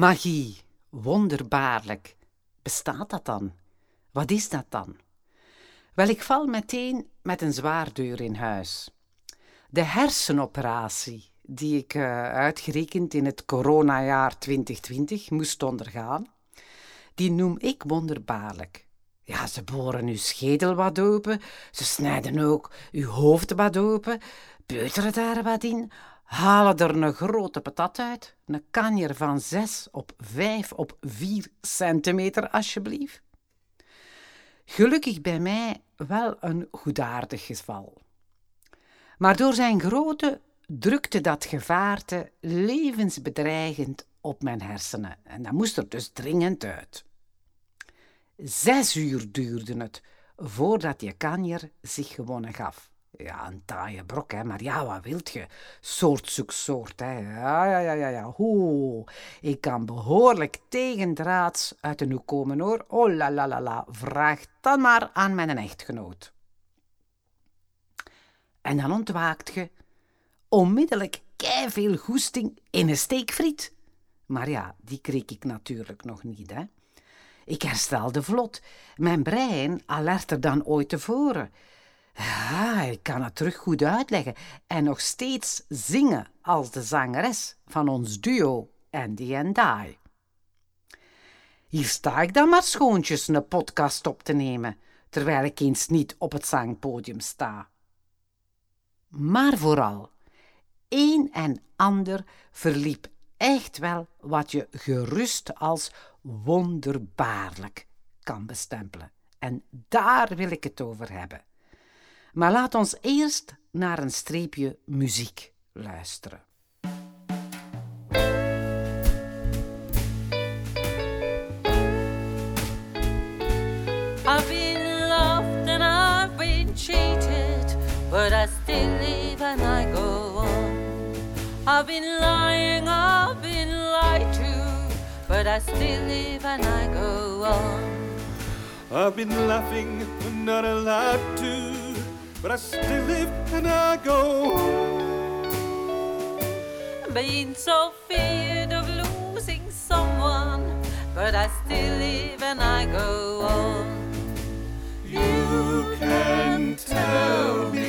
Magie, wonderbaarlijk. Bestaat dat dan? Wat is dat dan? Wel, ik val meteen met een zwaardeur in huis. De hersenoperatie die ik uh, uitgerekend in het coronajaar 2020 moest ondergaan, die noem ik wonderbaarlijk. Ja, ze boren uw schedel wat open, ze snijden ook uw hoofd wat open, peuteren daar wat in, halen er een grote patat uit, een kanjer van 6 op 5 op 4 centimeter, alsjeblieft. Gelukkig bij mij wel een goedaardig geval. Maar door zijn grootte drukte dat gevaarte levensbedreigend op mijn hersenen en dat moest er dus dringend uit. Zes uur duurde het voordat je kanjer zich gewonnen gaf. Ja, een taaie brok, hè, maar ja, wat wilt je? Soort zoek soort, hè. Ja, ja, ja, ja, ja. Oeh, ik kan behoorlijk tegendraads uit de hoek komen, hoor. Oh la la la la, vraag dan maar aan mijn echtgenoot. En dan ontwaakt je onmiddellijk veel goesting in een steekfriet. Maar ja, die kreeg ik natuurlijk nog niet, hè. Ik herstelde vlot. Mijn brein alerter dan ooit tevoren. Ja, ik kan het terug goed uitleggen en nog steeds zingen als de zangeres van ons duo Andy en Die. Hier sta ik dan maar schoontjes een podcast op te nemen, terwijl ik eens niet op het zangpodium sta. Maar vooral, een en ander verliep echt wel wat je gerust als wonderbaarlijk kan bestempelen. En daar wil ik het over hebben. Maar laat ons eerst naar een streepje muziek luisteren. I've been loved and I've been cheated, but I still live and I go on. I've been lying, I've been lied to, but I still live and I go on. I've been laughing, but not allowed to but I still live and I go on. Being so feared of losing someone, but I still live and I go on. You can tell me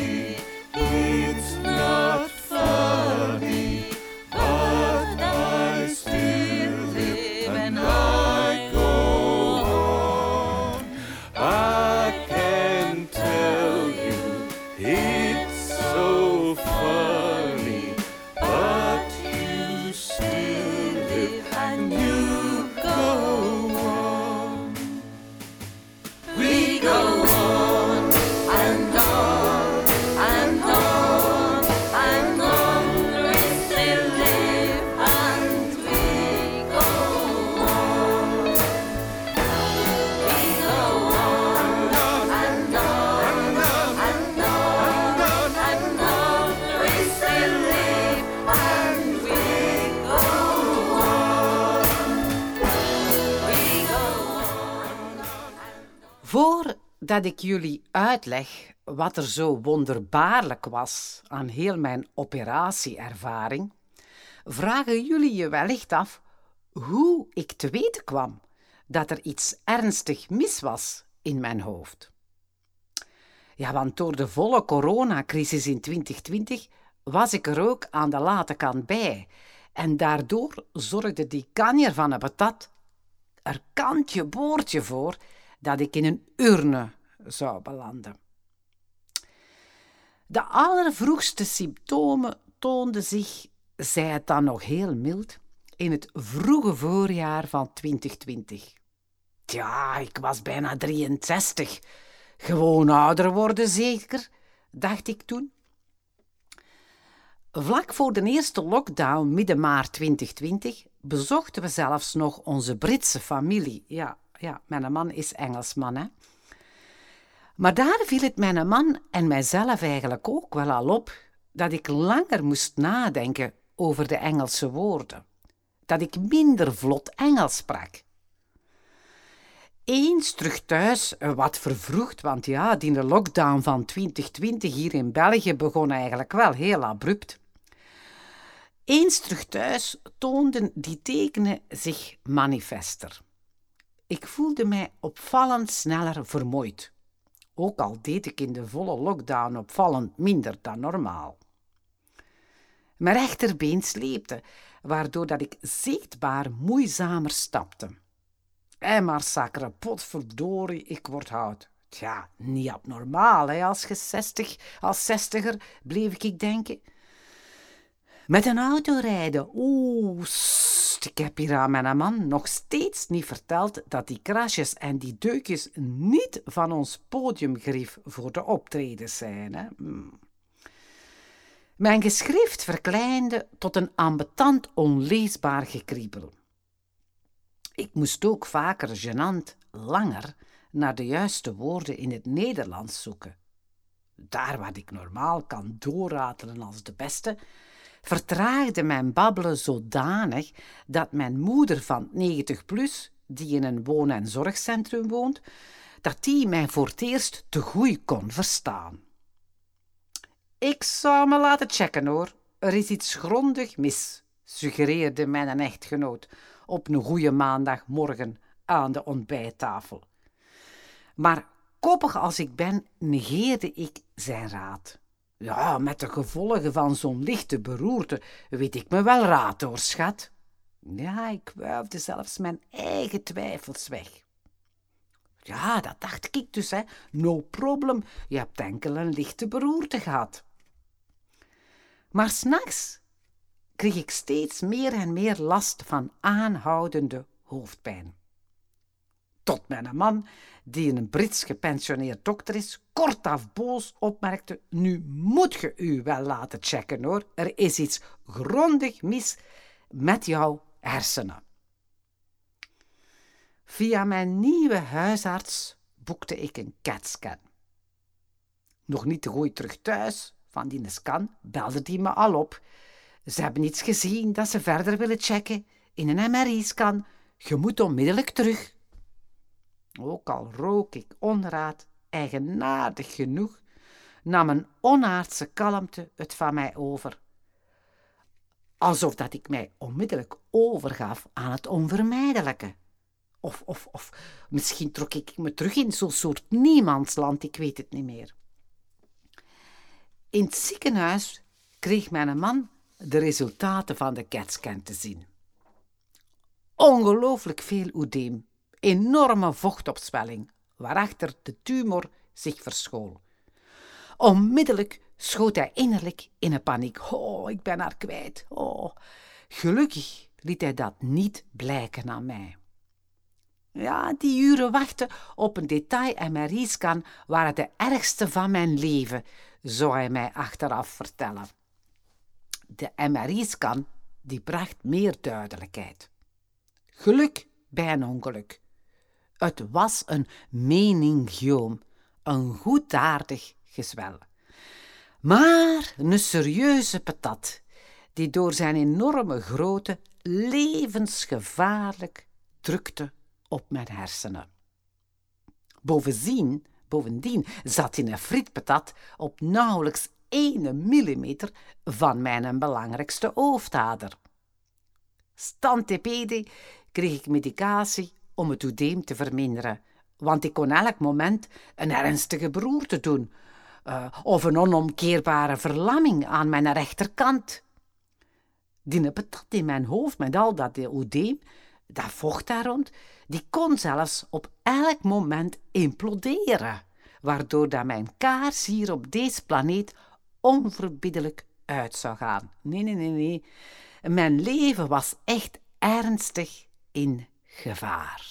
Voordat ik jullie uitleg wat er zo wonderbaarlijk was aan heel mijn operatieervaring, vragen jullie je wellicht af hoe ik te weten kwam dat er iets ernstig mis was in mijn hoofd. Ja, want door de volle coronacrisis in 2020 was ik er ook aan de late kant bij. En daardoor zorgde die kanjer van een patat er kantje boordje voor dat ik in een urne zou belanden. De allervroegste symptomen toonden zich, zij het dan nog heel mild, in het vroege voorjaar van 2020. Tja, ik was bijna 63. Gewoon ouder worden zeker, dacht ik toen. Vlak voor de eerste lockdown, midden maart 2020, bezochten we zelfs nog onze Britse familie. Ja, ja, mijn man is Engelsman, hè. Maar daar viel het mijn man en mijzelf eigenlijk ook wel al op dat ik langer moest nadenken over de Engelse woorden. Dat ik minder vlot Engels sprak. Eens terug thuis, wat vervroegd, want ja, die lockdown van 2020 hier in België begon eigenlijk wel heel abrupt. Eens terug thuis toonden die tekenen zich manifester. Ik voelde mij opvallend sneller vermoeid. Ook al deed ik in de volle lockdown opvallend minder dan normaal. Mijn rechterbeen sleepte, waardoor dat ik zichtbaar moeizamer stapte. En maar sakere potverdorie, ik word oud. Tja, niet abnormaal, hè, als je als zestiger, bleef ik denken. Met een auto rijden, oeh, ik heb hier aan mijn man nog steeds niet verteld dat die krasjes en die deukjes niet van ons podiumgrief voor de optredens zijn. Hè? Hmm. Mijn geschrift verkleinde tot een ambetant onleesbaar gekriebel. Ik moest ook vaker gênant langer naar de juiste woorden in het Nederlands zoeken. Daar waar ik normaal kan doorratelen als de beste, vertraagde mijn babbelen zodanig dat mijn moeder van 90 plus, die in een woon- en zorgcentrum woont, dat die mij voor het eerst te goed kon verstaan. Ik zou me laten checken hoor, er is iets grondig mis, suggereerde mijn echtgenoot op een goede maandagmorgen aan de ontbijttafel. Maar koppig als ik ben, negeerde ik zijn raad. Ja, met de gevolgen van zo'n lichte beroerte weet ik me wel raad hoor, schat. Ja, ik wuifde zelfs mijn eigen twijfels weg. Ja, dat dacht ik dus, hè. No problem, je hebt enkel een lichte beroerte gehad. Maar s'nachts kreeg ik steeds meer en meer last van aanhoudende hoofdpijn. Tot mijn man die een Brits gepensioneerd dokter is, kortaf boos opmerkte: Nu moet je u wel laten checken hoor. Er is iets grondig mis met jouw hersenen. Via mijn nieuwe huisarts boekte ik een CAT-scan. Nog niet te goed terug thuis van die scan belde die me al op. Ze hebben iets gezien dat ze verder willen checken in een MRI-scan. Je moet onmiddellijk terug. Ook al rook ik onraad, eigenaardig genoeg, nam een onaardse kalmte het van mij over. Alsof dat ik mij onmiddellijk overgaf aan het onvermijdelijke. Of, of, of misschien trok ik me terug in zo'n soort niemandsland, ik weet het niet meer. In het ziekenhuis kreeg mijn man de resultaten van de CAT-scan te zien. Ongelooflijk veel oedeem, enorme vochtopswelling, waarachter de tumor zich verschool. Onmiddellijk schoot hij innerlijk in een paniek. Oh, ik ben haar kwijt. Oh. Gelukkig liet hij dat niet blijken aan mij. Ja, die uren wachten op een detail-MRI-scan waren de ergste van mijn leven, zou hij mij achteraf vertellen. De MRI-scan die bracht meer duidelijkheid. Geluk bij een ongeluk. Het was een meningioom, een goedaardig gezwel. Maar een serieuze patat, die door zijn enorme grootte levensgevaarlijk drukte op mijn hersenen. Bovendien, bovendien zat in een frietpatat op nauwelijks 1 millimeter van mijn belangrijkste hoofdader. Stantepede kreeg ik medicatie om het oedeem te verminderen, want ik kon elk moment een ernstige beroerte doen uh, of een onomkeerbare verlamming aan mijn rechterkant. Die patat in mijn hoofd met al dat oedeem, dat vocht daar rond, die kon zelfs op elk moment imploderen, waardoor dat mijn kaars hier op deze planeet onverbiddelijk uit zou gaan. Nee, nee, nee, nee. Mijn leven was echt ernstig in gevaar.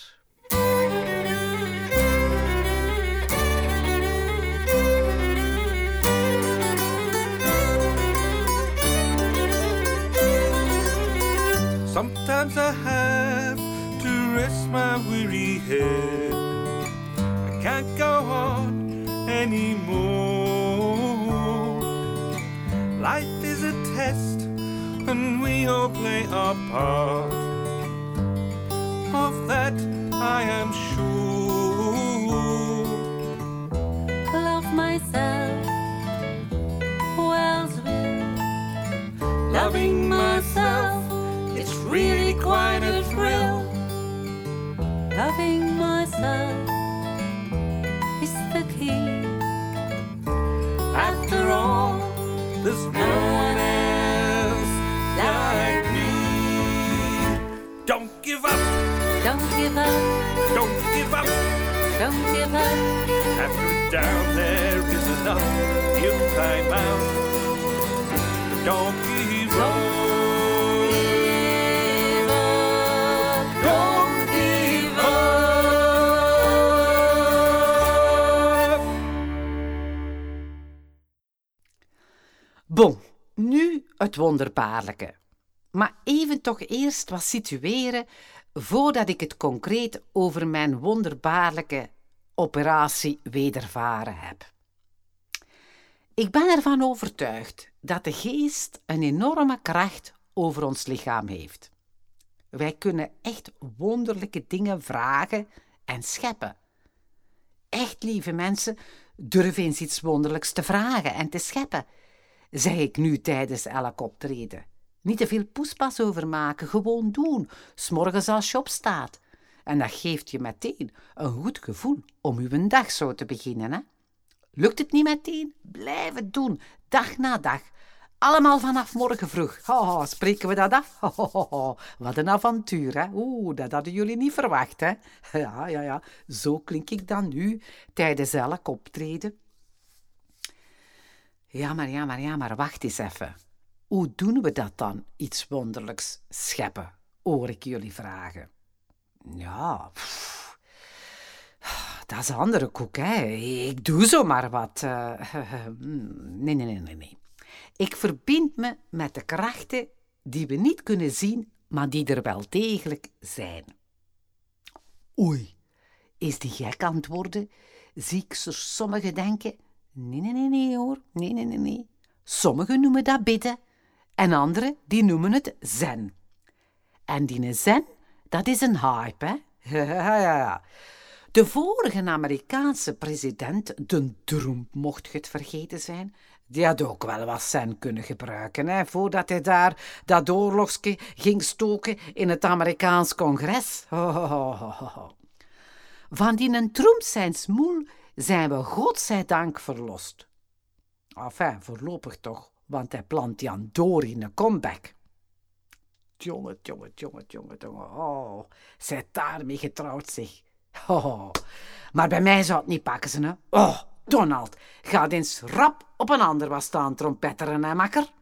Sometimes I have to rest my weary head. I can't go on anymore. Life is a test, and we all play our part. I am sure. Don't give up. After down there is enough. You climb out. Don't give up. Give up, Don't give up. Bon, nu het wonderbaarlijke. Maar even toch eerst wat situeren voordat ik het concreet over mijn wonderbaarlijke operatie wedervaren heb. Ik ben ervan overtuigd dat de geest een enorme kracht over ons lichaam heeft. Wij kunnen echt wonderlijke dingen vragen en scheppen. Echt, lieve mensen, durf eens iets wonderlijks te vragen en te scheppen zeg ik nu tijdens elk optreden. Niet te veel poespas over maken, gewoon doen, s'morgens als je opstaat. En dat geeft je meteen een goed gevoel om uw dag zo te beginnen. Hè? Lukt het niet meteen? Blijf het doen, dag na dag. Allemaal vanaf morgen vroeg. Oh, spreken we dat af? Oh, wat een avontuur, hè? Oeh, dat hadden jullie niet verwacht, hè? Ja, ja, ja. Zo klink ik dan nu tijdens elk optreden. Ja, maar ja, maar ja, maar wacht eens even. Hoe doen we dat dan, iets wonderlijks scheppen, hoor ik jullie vragen. Ja, pff, dat is een andere koek, hè. Ik doe zomaar wat. eh, nee, nee, nee, nee, nee. Ik verbind me met de krachten die we niet kunnen zien, maar die er wel degelijk zijn. Oei, is die gek aan het worden? Zie ik zo sommigen denken... Nee, nee, nee, nee hoor. Nee, nee, nee, nee. Sommigen noemen dat bidden. En anderen, die noemen het zen. En die zen, dat is een hype, hè? Ja, ja, ja. De vorige Amerikaanse president, de Trump, mocht het vergeten zijn, die had ook wel wat zen kunnen gebruiken, hè, voordat hij daar dat oorlogsje ging stoken in het Amerikaans congres. Van die een Trump zijn smoel zijn we godzijdank verlost. Enfin, voorlopig toch, want hij plant Jan door in een comeback. Jongen, jongen, jongen, jongen, jongen. Oh, zij daarmee getrouwd zich. Oh, maar bij mij zou het niet pakken ze, hè. Oh, Donald, ga eens rap op een ander wat staan trompetteren, hè, makker.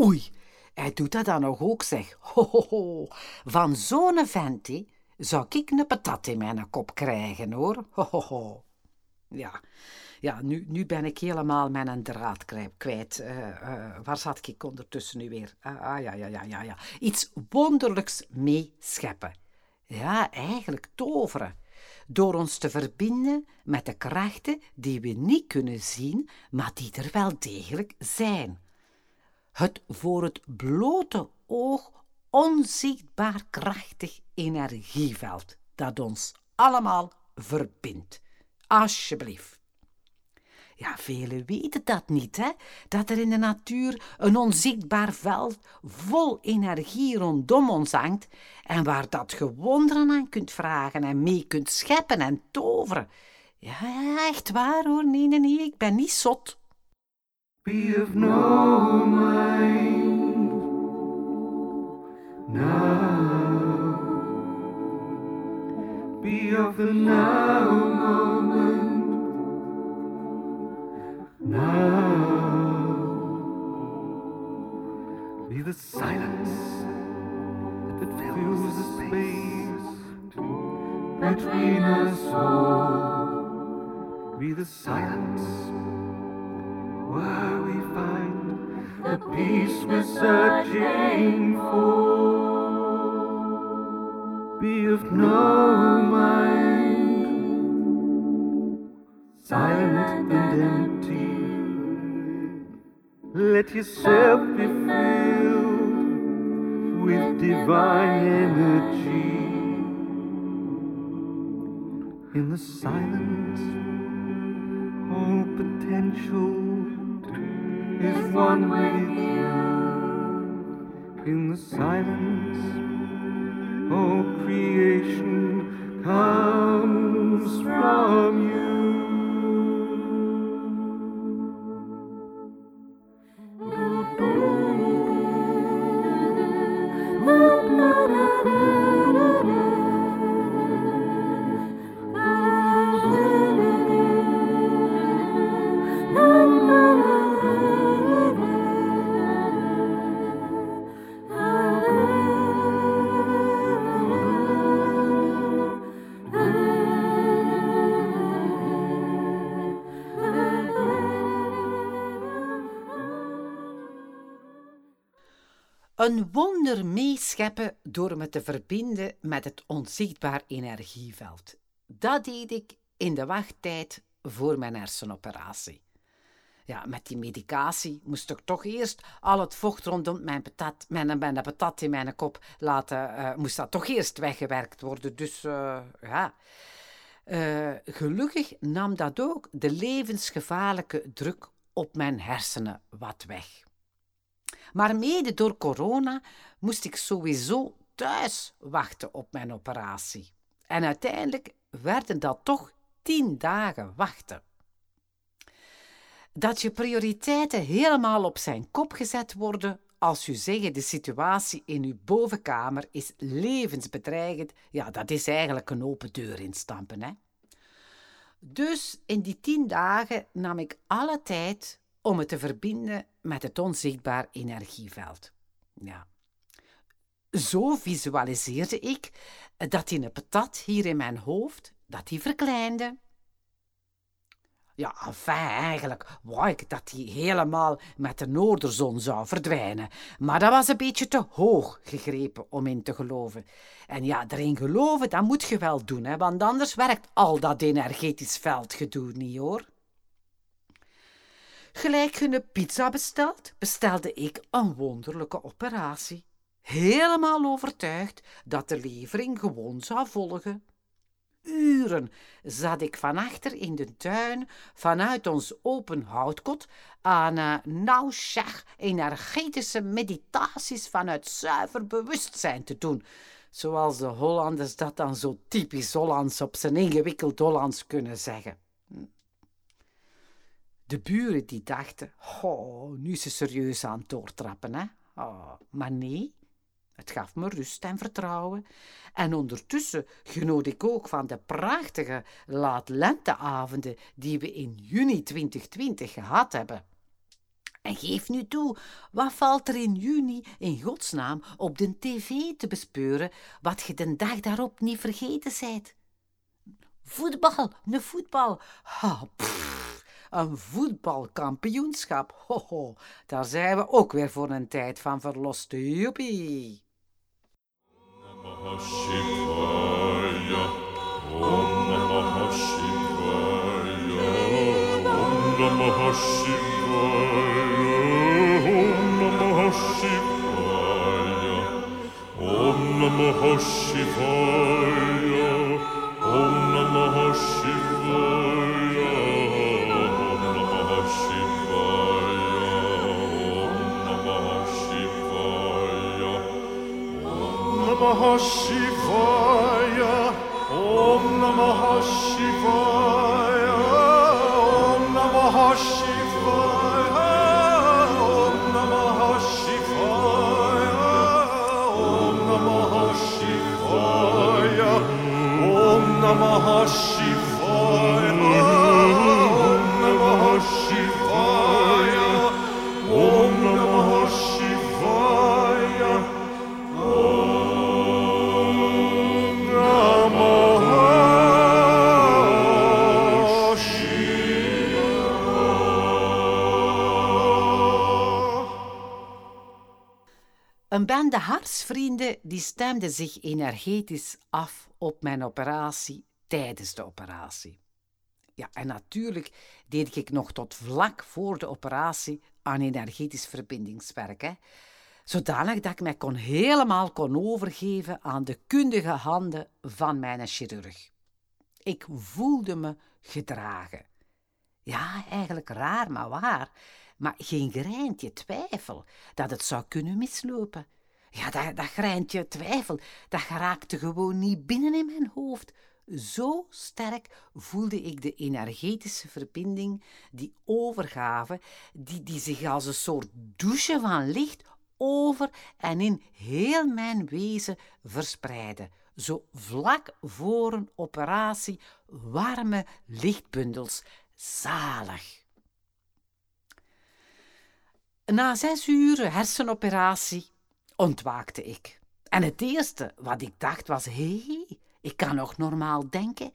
Oei, hij doet dat dan nog ook, zeg. Ho, ho, ho. Van zo'n ventie zou ik een patat in mijn kop krijgen, hoor. Ho, ho, ho. Ja, ja nu, nu ben ik helemaal mijn draad kwijt. Eh, eh, waar zat ik ondertussen nu weer? Ah, ah, ja, ja, ja, ja, ja. Iets wonderlijks mee scheppen. Ja, eigenlijk toveren. Door ons te verbinden met de krachten die we niet kunnen zien, maar die er wel degelijk zijn het voor het blote oog onzichtbaar krachtig energieveld dat ons allemaal verbindt. Alsjeblieft. Ja, velen weten dat niet, hè? Dat er in de natuur een onzichtbaar veld vol energie rondom ons hangt en waar dat je wonderen aan kunt vragen en mee kunt scheppen en toveren. Ja, echt waar hoor. Nee, nee, nee, ik ben niet zot. Be of no mind now. Be of the now Now. Be the silence that fills the space between us all. Be the silence where we find the peace we're searching for. Be of no mind, silent and empty. Let yourself be filled with divine energy. In the silence, all potential is one with you. in the silence. All creation comes from Een wonder meescheppen door me te verbinden met het onzichtbaar energieveld. Dat deed ik in de wachttijd voor mijn hersenoperatie. Ja, met die medicatie moest ik toch eerst al het vocht rondom mijn patat, mijn, mijn in mijn kop laten, uh, moest dat toch eerst weggewerkt worden. Dus uh, ja. Uh, gelukkig nam dat ook de levensgevaarlijke druk op mijn hersenen wat weg. Maar mede door corona moest ik sowieso thuis wachten op mijn operatie. En uiteindelijk werden dat toch tien dagen wachten. Dat je prioriteiten helemaal op zijn kop gezet worden als u zeggen de situatie in uw bovenkamer is levensbedreigend, ja, dat is eigenlijk een open deur instampen. Hè? Dus in die tien dagen nam ik alle tijd om het te verbinden met het onzichtbaar energieveld. Ja. Zo visualiseerde ik dat die patat hier in mijn hoofd, dat die verkleinde. Ja, enfin, eigenlijk wou ik dat die helemaal met de noorderzon zou verdwijnen. Maar dat was een beetje te hoog gegrepen om in te geloven. En ja, erin geloven, dat moet je wel doen, hè, want anders werkt al dat energetisch veldgedoe niet, hoor. Gelijk een pizza bestelt, bestelde ik een wonderlijke operatie. Helemaal overtuigd dat de levering gewoon zou volgen. Uren zat ik van achter in de tuin vanuit ons open houtkot aan uh, nou energetische meditaties vanuit zuiver bewustzijn te doen. Zoals de Hollanders dat dan zo typisch Hollands op zijn ingewikkeld Hollands kunnen zeggen. De buren die dachten, oh, nu is ze serieus aan het doortrappen, hè. Oh, maar nee, het gaf me rust en vertrouwen. En ondertussen genoot ik ook van de prachtige laat-lenteavonden die we in juni 2020 gehad hebben. En geef nu toe, wat valt er in juni in godsnaam op de tv te bespeuren, wat je de dag daarop niet vergeten zijt? Voetbal, een voetbal. Een voetbalkampioenschap. Hoho, daar zijn we ook weer voor een tijd van verlost. Joepie. Om Namah Shivaya, Om Namah Shivaya, Om Namah Shivaya, Om Namah Shivaya, Om Namah Shivaya, Om Namah Shivaya, Om Namah Shivaya, Om Namah Shivaya, hartsvrienden die stemden zich energetisch af op mijn operatie tijdens de operatie. Ja, en natuurlijk deed ik nog tot vlak voor de operatie aan energetisch verbindingswerk. Hè. Zodanig dat ik mij kon helemaal kon overgeven aan de kundige handen van mijn chirurg. Ik voelde me gedragen. Ja, eigenlijk raar, maar waar. Maar geen greintje twijfel dat het zou kunnen mislopen. Ja, dat, dat greintje twijfel, dat geraakte gewoon niet binnen in mijn hoofd. Zo sterk voelde ik de energetische verbinding, die overgave, die, die zich als een soort douche van licht over en in heel mijn wezen verspreidde. Zo vlak voor een operatie warme lichtbundels. Zalig. Na zes uur hersenoperatie ontwaakte ik. En het eerste wat ik dacht was: hé, hey, ik kan nog normaal denken.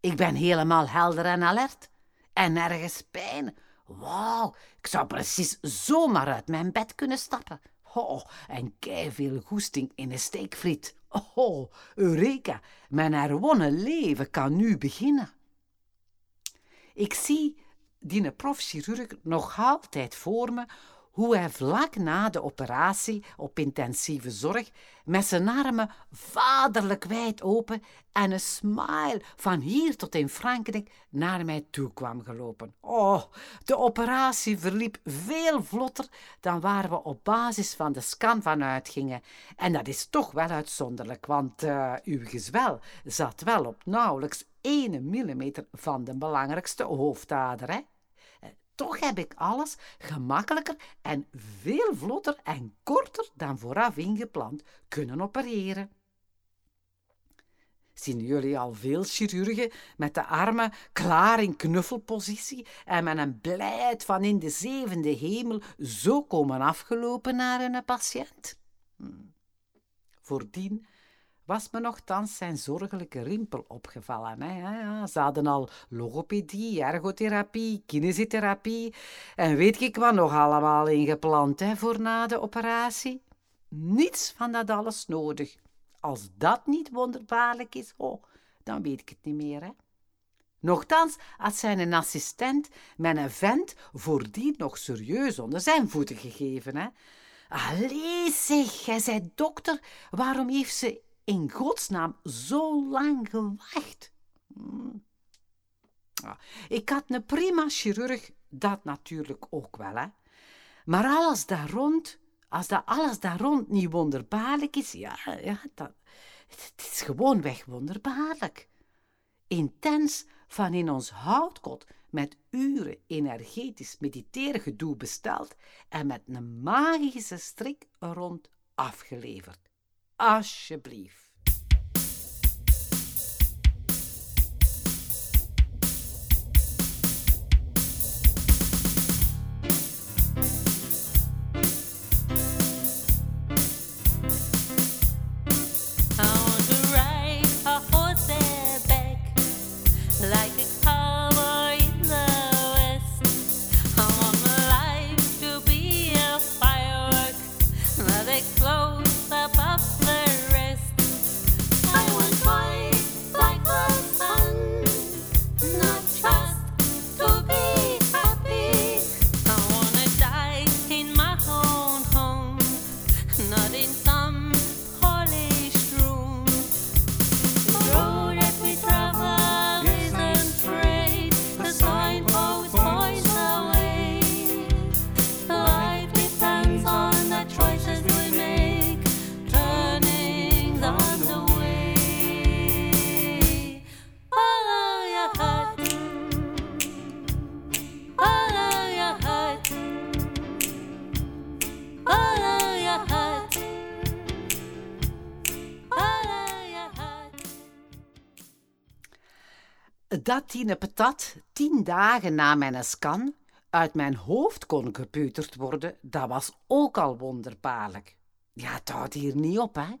Ik ben helemaal helder en alert. En nergens pijn. Wauw, ik zou precies zomaar uit mijn bed kunnen stappen. Oh, en kei veel goesting in een steekfriet. Oh, Eureka, mijn herwonnen leven kan nu beginnen. Ik zie die profchirurg nog altijd voor me hoe hij vlak na de operatie op intensieve zorg met zijn armen vaderlijk wijd open en een smile van hier tot in Frankrijk naar mij toe kwam gelopen. Oh, de operatie verliep veel vlotter dan waar we op basis van de scan van uitgingen. En dat is toch wel uitzonderlijk, want uh, uw gezwel zat wel op nauwelijks 1 millimeter van de belangrijkste hoofdader, hè? Toch heb ik alles gemakkelijker en veel vlotter en korter dan vooraf ingepland kunnen opereren. Zien jullie al veel chirurgen met de armen klaar in knuffelpositie en met een blijheid van in de zevende hemel zo komen afgelopen naar hun patiënt? Hm. Voordien was me nogthans zijn zorgelijke rimpel opgevallen. Hè. Ze hadden al logopedie, ergotherapie, kinesietherapie en weet ik wat nog allemaal ingeplant hè, voor na de operatie. Niets van dat alles nodig. Als dat niet wonderbaarlijk is, oh, dan weet ik het niet meer. Hè. Nochtans had zijn assistent mijn vent voordien nog serieus onder zijn voeten gegeven. Hè. Allee zeg, jij zei dokter, waarom heeft ze in godsnaam zo lang gewacht? Hmm. Ik had een prima chirurg, dat natuurlijk ook wel, hè. Maar alles daar rond, als dat alles daar rond niet wonderbaarlijk is, ja, ja dat, het is gewoonweg wonderbaarlijk. Intens van in ons houtkot met uren energetisch mediteergedoe besteld en met een magische strik rond afgeleverd. Alsjeblieft. Dat die patat tien dagen na mijn scan uit mijn hoofd kon gepeuterd worden, dat was ook al wonderbaarlijk. Ja, het houdt hier niet op, hè.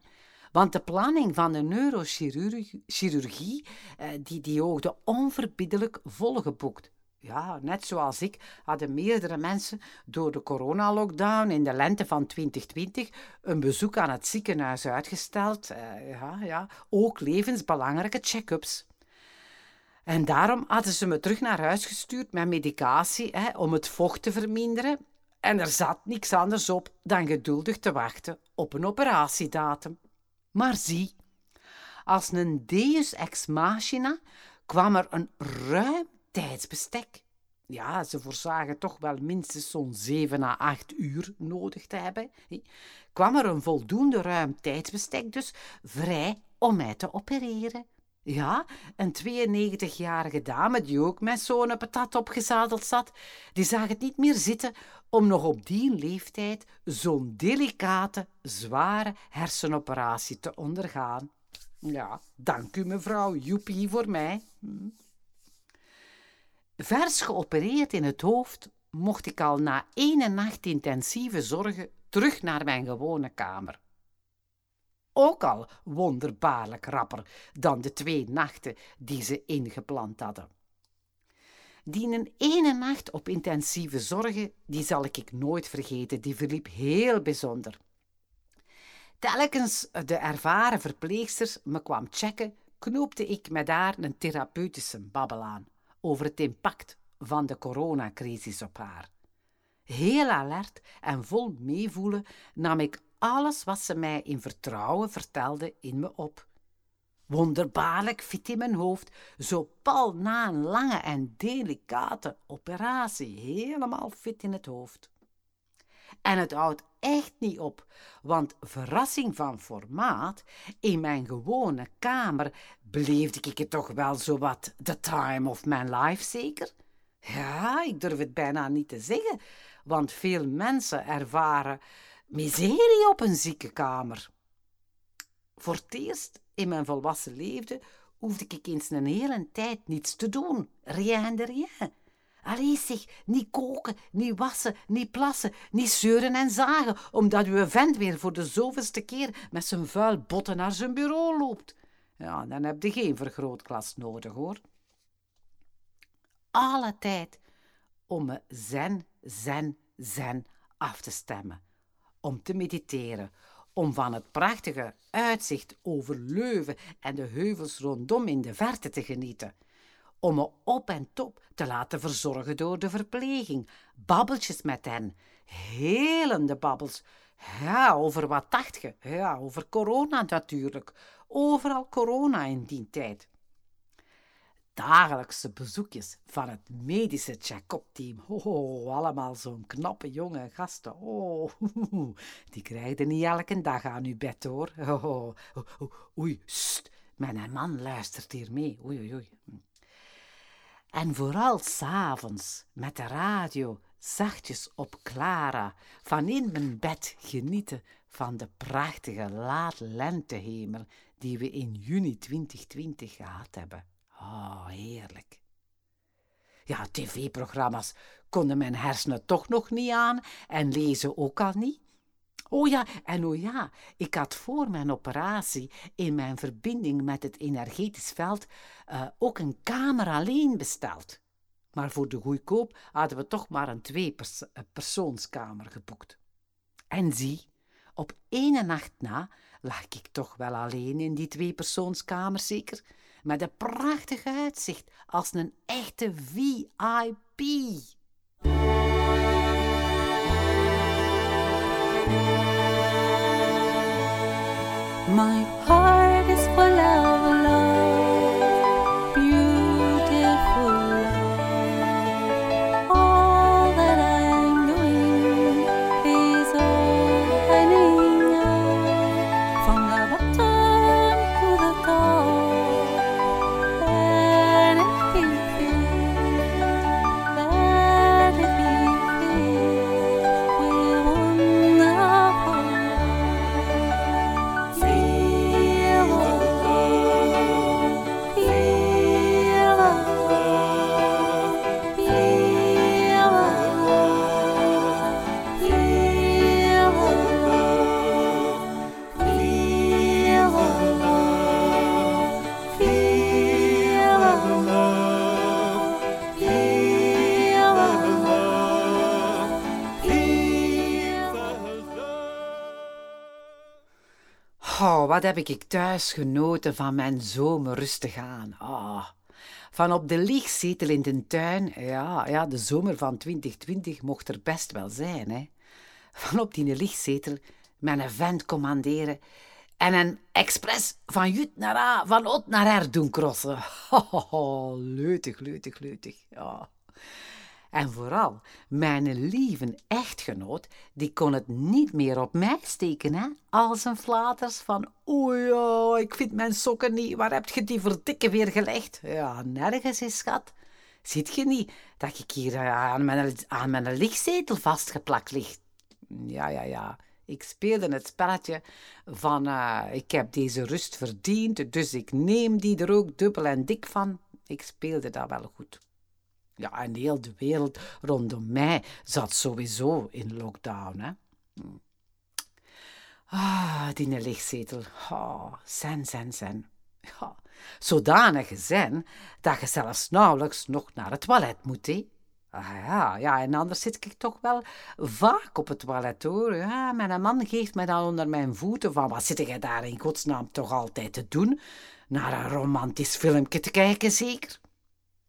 Want de planning van de neurochirurgie, eh, die, die oogde onverbiddelijk volgeboekt. Ja, net zoals ik hadden meerdere mensen door de coronalockdown in de lente van 2020 een bezoek aan het ziekenhuis uitgesteld. Uh, ja, ja, ook levensbelangrijke check-ups. En daarom hadden ze me terug naar huis gestuurd met medicatie hè, om het vocht te verminderen. En er zat niks anders op dan geduldig te wachten op een operatiedatum. Maar zie, als een deus ex machina kwam er een ruim tijdsbestek. ja, ze voorzagen toch wel minstens zo'n 7 à 8 uur nodig te hebben, kwam er een voldoende ruim tijdsbestek dus vrij om mij te opereren. Ja, een 92-jarige dame die ook met zo'n patat opgezadeld zat, die zag het niet meer zitten om nog op die leeftijd zo'n delicate, zware hersenoperatie te ondergaan. Ja, dank u mevrouw Joepie voor mij. Hm. Vers geopereerd in het hoofd mocht ik al na ene nacht intensieve zorgen terug naar mijn gewone kamer. Ook al wonderbaarlijk rapper dan de twee nachten die ze ingepland hadden. Die ene nacht op intensieve zorgen, die zal ik nooit vergeten, die verliep heel bijzonder. Telkens de ervaren verpleegsters me kwam checken, knoopte ik met haar een therapeutische babbel aan over het impact van de coronacrisis op haar. Heel alert en vol meevoelen nam ik alles wat ze mij in vertrouwen vertelde in me op. Wonderbaarlijk fit in mijn hoofd, zo pal na een lange en delicate operatie, helemaal fit in het hoofd. En het houdt echt niet op, want verrassing van formaat, in mijn gewone kamer beleefde ik het toch wel zo wat the time of my life, zeker? Ja, ik durf het bijna niet te zeggen, want veel mensen ervaren miserie op een ziekenkamer. Voor het eerst in mijn volwassen leven hoefde ik eens een hele tijd niets te doen. Rien de rien. Allee zeg, niet koken, niet wassen, niet plassen, niet zeuren en zagen, omdat uw vent weer voor de zoveelste keer met zijn vuil botten naar zijn bureau loopt. Ja, dan heb je geen vergrootglas nodig, hoor. Alle tijd om me zen, zen, zen af te stemmen. Om te mediteren, om van het prachtige uitzicht over Leuven en de heuvels rondom in de verte te genieten om me op en top te laten verzorgen door de verpleging. Babbeltjes met hen, helende babbels. Ja, over wat dacht je? Ja, over corona natuurlijk. Overal corona in die tijd. Dagelijkse bezoekjes van het medische check-up team. Oh, allemaal zo'n knappe jonge gasten. Oh, die krijgen niet elke dag aan uw bed hoor. Oei, st, mijn man luistert hier mee. Oei, oei, oei. En vooral s'avonds met de radio zachtjes op Clara, van in mijn bed genieten van de prachtige laat lentehemel die we in juni 2020 gehad hebben. Oh, heerlijk. Ja, tv-programma's konden mijn hersenen toch nog niet aan en lezen ook al niet. Oh ja, en oh ja, ik had voor mijn operatie in mijn verbinding met het energetisch veld uh, ook een kamer alleen besteld. Maar voor de goedkoop hadden we toch maar een twee-persoonskamer eh, geboekt. En zie, op ene nacht na lag ik toch wel alleen in die tweepersoonskamer, zeker, met een prachtig uitzicht als een echte VIP. Wat heb ik thuis genoten van mijn zomerrust te gaan. Oh. Van op de liegzetel in de tuin, ja, ja, de zomer van 2020 mocht er best wel zijn. Hè. Van op die liegzetel met een vent commanderen en een expres van Jut naar A, van Ot naar R doen crossen. Oh, leutig, leutig, leutig. Ja. En vooral, mijn lieve echtgenoot, die kon het niet meer op mij steken, hè? Als een flaters van, oei, ik vind mijn sokken niet, waar heb je die verdikke weer gelegd? Ja, nergens is schat. Ziet je niet dat ik hier eh, aan mijn, aan mijn lichtzetel vastgeplakt lig? Ja, ja, ja. Ik speelde het spelletje van uh, ik heb deze rust verdiend, dus ik neem die er ook dubbel en dik van. Ik speelde dat wel goed. Ja, en heel de wereld rondom mij zat sowieso in lockdown. Hè? Ah, die lichtzetel. Oh, zen, zen, zen. Ja, zodanig zen dat je zelfs nauwelijks nog naar het toilet moet. He? Ah, ja, ja, en anders zit ik toch wel vaak op het toilet hoor. Ja, mijn man geeft mij dan onder mijn voeten van wat zit jij daar in godsnaam toch altijd te doen? Naar een romantisch filmpje te kijken zeker?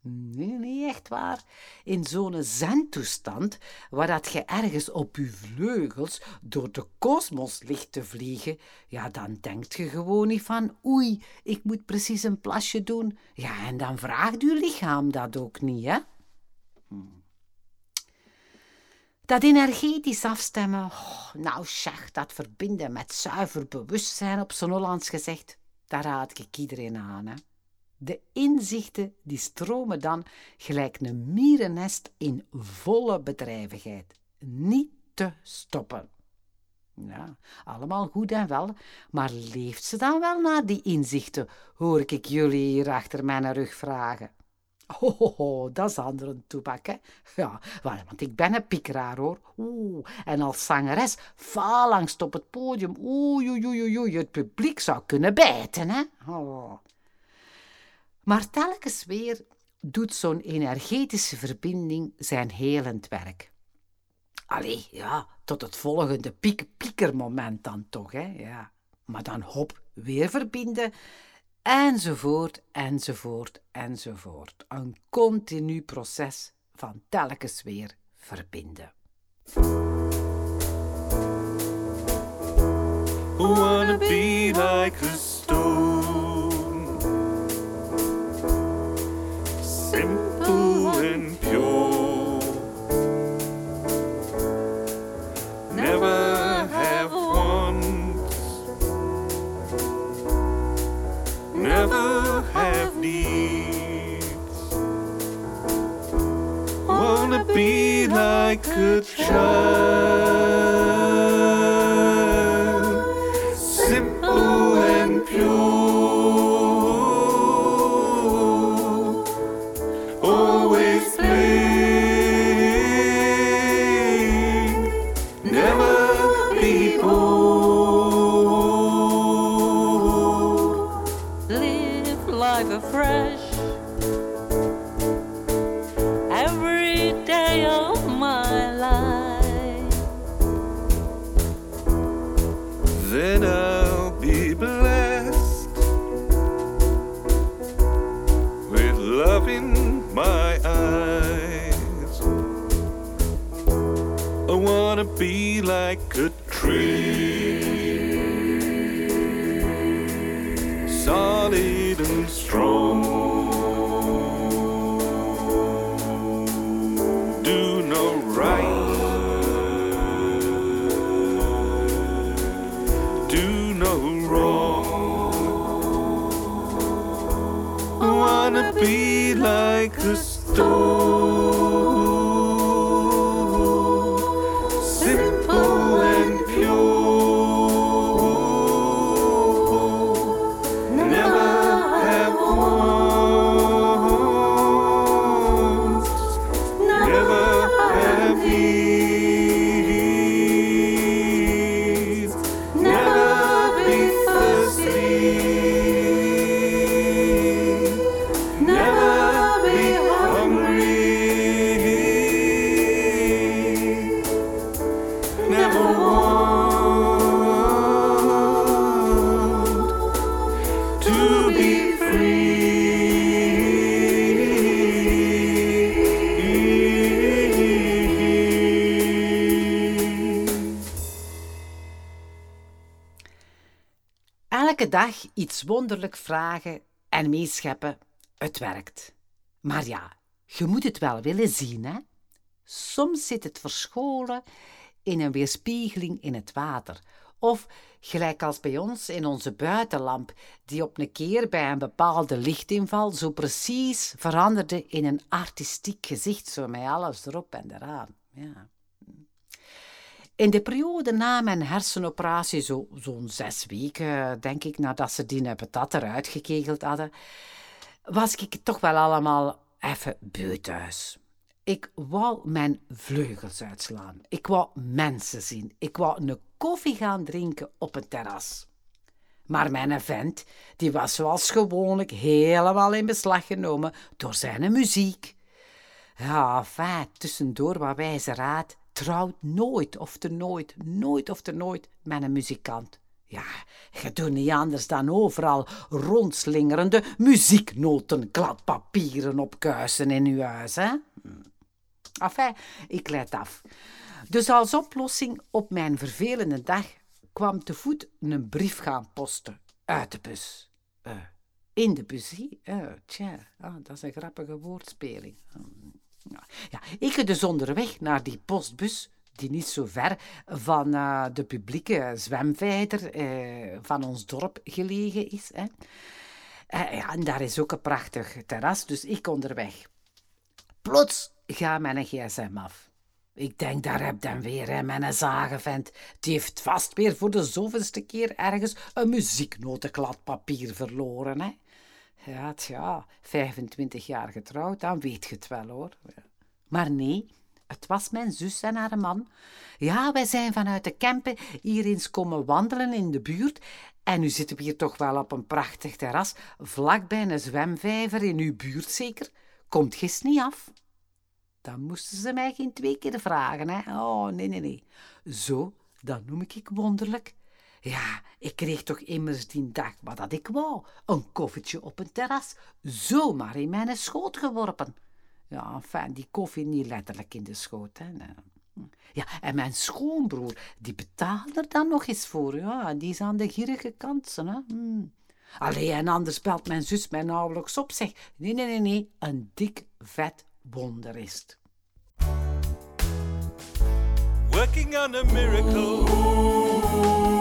Nee, nee, echt waar. In zo'n zentoestand, waar dat je ergens op je vleugels door de kosmos ligt te vliegen, ja, dan denkt je gewoon niet van, oei, ik moet precies een plasje doen. Ja, en dan vraagt je lichaam dat ook niet, hè? Dat energetisch afstemmen, oh, nou zeg, dat verbinden met zuiver bewustzijn op zo'n Hollands gezegd, daar raad ik iedereen aan, hè? De inzichten die stromen dan gelijk een mierennest in volle bedrijvigheid. Niet te stoppen. Ja, allemaal goed en wel, maar leeft ze dan wel naar die inzichten, hoor ik jullie hier achter mijn rug vragen. Oh, dat is andere toebak, hè? Ja, want ik ben een piekeraar, hoor. Oeh, en als zangeres falangst op het podium. Oei, oei, oei, oei, het publiek zou kunnen bijten, hè? Oh. Maar telkens weer doet zo'n energetische verbinding zijn helend werk. Allee, ja, tot het volgende piek piekermoment dan toch, hè, ja. Maar dan hop, weer verbinden, enzovoort, enzovoort, enzovoort. Een continu proces van telkens weer verbinden. Be like a child, love in my eyes. I wanna be like a tree, Elke dag iets wonderlijk vragen en meescheppen, het werkt. Maar ja, je moet het wel willen zien, hè? Soms zit het verscholen in een weerspiegeling in het water. Of gelijk als bij ons in onze buitenlamp, die op een keer bij een bepaalde lichtinval zo precies veranderde in een artistiek gezicht, zo met alles erop en eraan. Ja. In de periode na mijn hersenoperatie, zo'n zo zes weken, denk ik, nadat ze die patat eruit gekegeld hadden, was ik toch wel allemaal even beu thuis. Ik wou mijn vleugels uitslaan. Ik wou mensen zien. Ik wou een koffie gaan drinken op een terras. Maar mijn vent, die was zoals gewoonlijk helemaal in beslag genomen door zijn muziek. Ja, fijn, tussendoor wat wijze raad, trouwt nooit of te nooit, nooit of te nooit met een muzikant. Ja, je doet niet anders dan overal rondslingerende muzieknoten, kladpapieren opkuisen in uw huis, hè? Enfin, ik leid af. Dus als oplossing op mijn vervelende dag kwam te voet een brief gaan posten uit de bus. Uh, in de bus, uh, tja, ah, dat is een grappige woordspeling. Ja, ik dus onderweg naar die postbus, die niet zo ver van uh, de publieke zwemvijder uh, van ons dorp gelegen is. Hè. Uh, ja, en daar is ook een prachtig terras, dus ik onderweg. Plots gaat mijn gsm af. Ik denk, daar heb dan weer, hè, mijn zagenvent. Die heeft vast weer voor de zoveelste keer ergens een muzieknotenkladpapier verloren, hè. Ja, tja, 25 jaar getrouwd, dan weet je het wel hoor. Maar nee, het was mijn zus en haar man. Ja, wij zijn vanuit de Kempen hier eens komen wandelen in de buurt. En nu zitten we hier toch wel op een prachtig terras, vlakbij een zwemvijver in uw buurt zeker. Komt gist niet af? Dan moesten ze mij geen twee keer vragen, hè. Oh, nee, nee, nee. Zo, dat noem ik wonderlijk. Ja, ik kreeg toch immers die dag wat dat ik wou. Een koffietje op een terras, zomaar in mijn schoot geworpen. Ja, fijn, die koffie niet letterlijk in de schoot, hè. Ja, en mijn schoonbroer, die betaalde er dan nog eens voor. Ja, die is aan de gierige kant, hè. Hmm. Allee, en anders belt mijn zus mij nauwelijks op, zeg. Nee, nee, nee, nee, een dik, vet wonder is. Working on a miracle.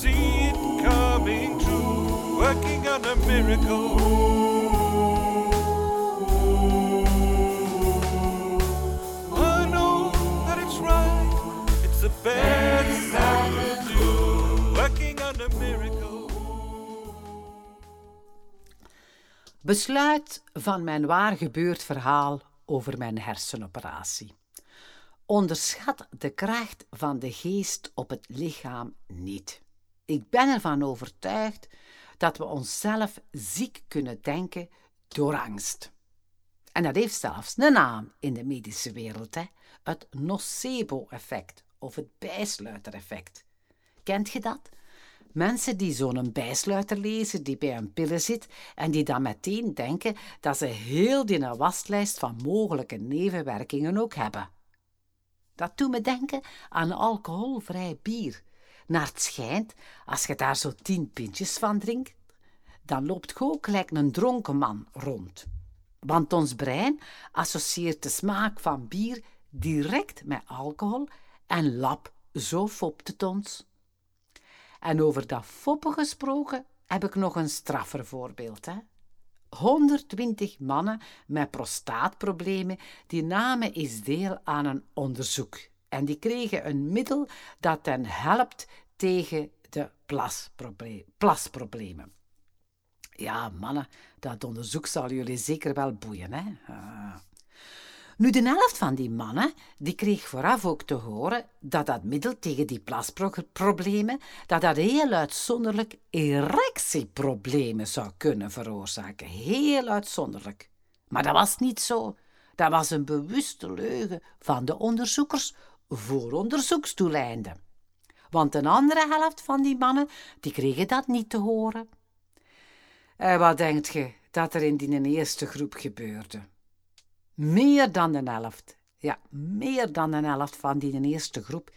see it coming true. Working on a miracle. I know that it's right. It's the best I could do. Working on a miracle. Besluit van mijn waar gebeurd verhaal over mijn hersenoperatie. Onderschat de kracht van de geest op het lichaam niet. Ik ben ervan overtuigd dat we onszelf ziek kunnen denken door angst. En dat heeft zelfs een naam in de medische wereld, hè? het nocebo-effect of het bijsluitereffect. Kent je dat? Mensen die zo'n bijsluiter lezen, die bij een pillen zit en die dan meteen denken dat ze heel die waslijst van mogelijke nevenwerkingen ook hebben. Dat doet me denken aan alcoholvrij bier. Naar het schijnt, als je daar zo tien pintjes van drinkt, dan loopt je ook gelijk een dronken man rond. Want ons brein associeert de smaak van bier direct met alcohol en lap, zo fopt het ons. En over dat foppen gesproken heb ik nog een straffer voorbeeld. Hè? 120 mannen met prostaatproblemen die namen eens deel aan een onderzoek. En die kregen een middel dat hen helpt tegen de plasproble- plasproblemen. Ja, mannen, dat onderzoek zal jullie zeker wel boeien. Hè? Ah. Nu, de helft van die mannen die kreeg vooraf ook te horen dat dat middel tegen die plasproblemen dat dat heel uitzonderlijk erectieproblemen zou kunnen veroorzaken. Heel uitzonderlijk. Maar dat was niet zo. Dat was een bewuste leugen van de onderzoekers voor onderzoeksdoeleinden. Want een andere helft van die mannen, die kregen dat niet te horen. En wat denkt je dat er in die eerste groep gebeurde? Meer dan de helft, ja, meer dan de helft van die eerste groep,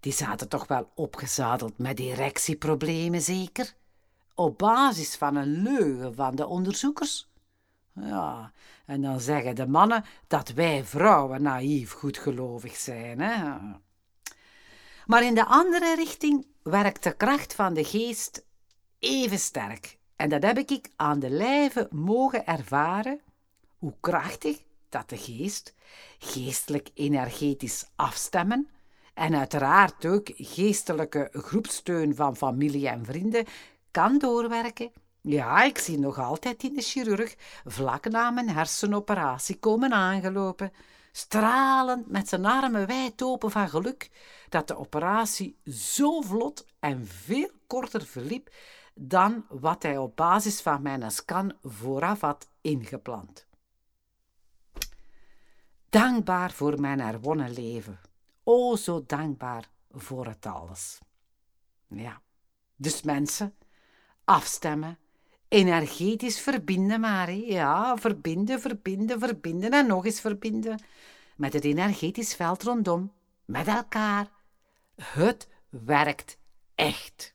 die zaten toch wel opgezadeld met erectieproblemen, zeker? Op basis van een leugen van de onderzoekers? Ja, en dan zeggen de mannen dat wij vrouwen naïef goedgelovig zijn. Hè? Maar in de andere richting werkt de kracht van de geest even sterk. En dat heb ik aan de lijve mogen ervaren, hoe krachtig dat de geest, geestelijk energetisch afstemmen, en uiteraard ook geestelijke groepsteun van familie en vrienden, kan doorwerken ja, ik zie nog altijd in de chirurg vlak na mijn hersenoperatie komen aangelopen, stralend met zijn armen wijd open van geluk dat de operatie zo vlot en veel korter verliep dan wat hij op basis van mijn scan vooraf had ingepland. Dankbaar voor mijn herwonnen leven. O, zo dankbaar voor het alles. Ja, dus mensen, afstemmen energetisch verbinden maar. Ja, verbinden, verbinden, verbinden en nog eens verbinden. Met het energetisch veld rondom. Met elkaar. Het werkt echt.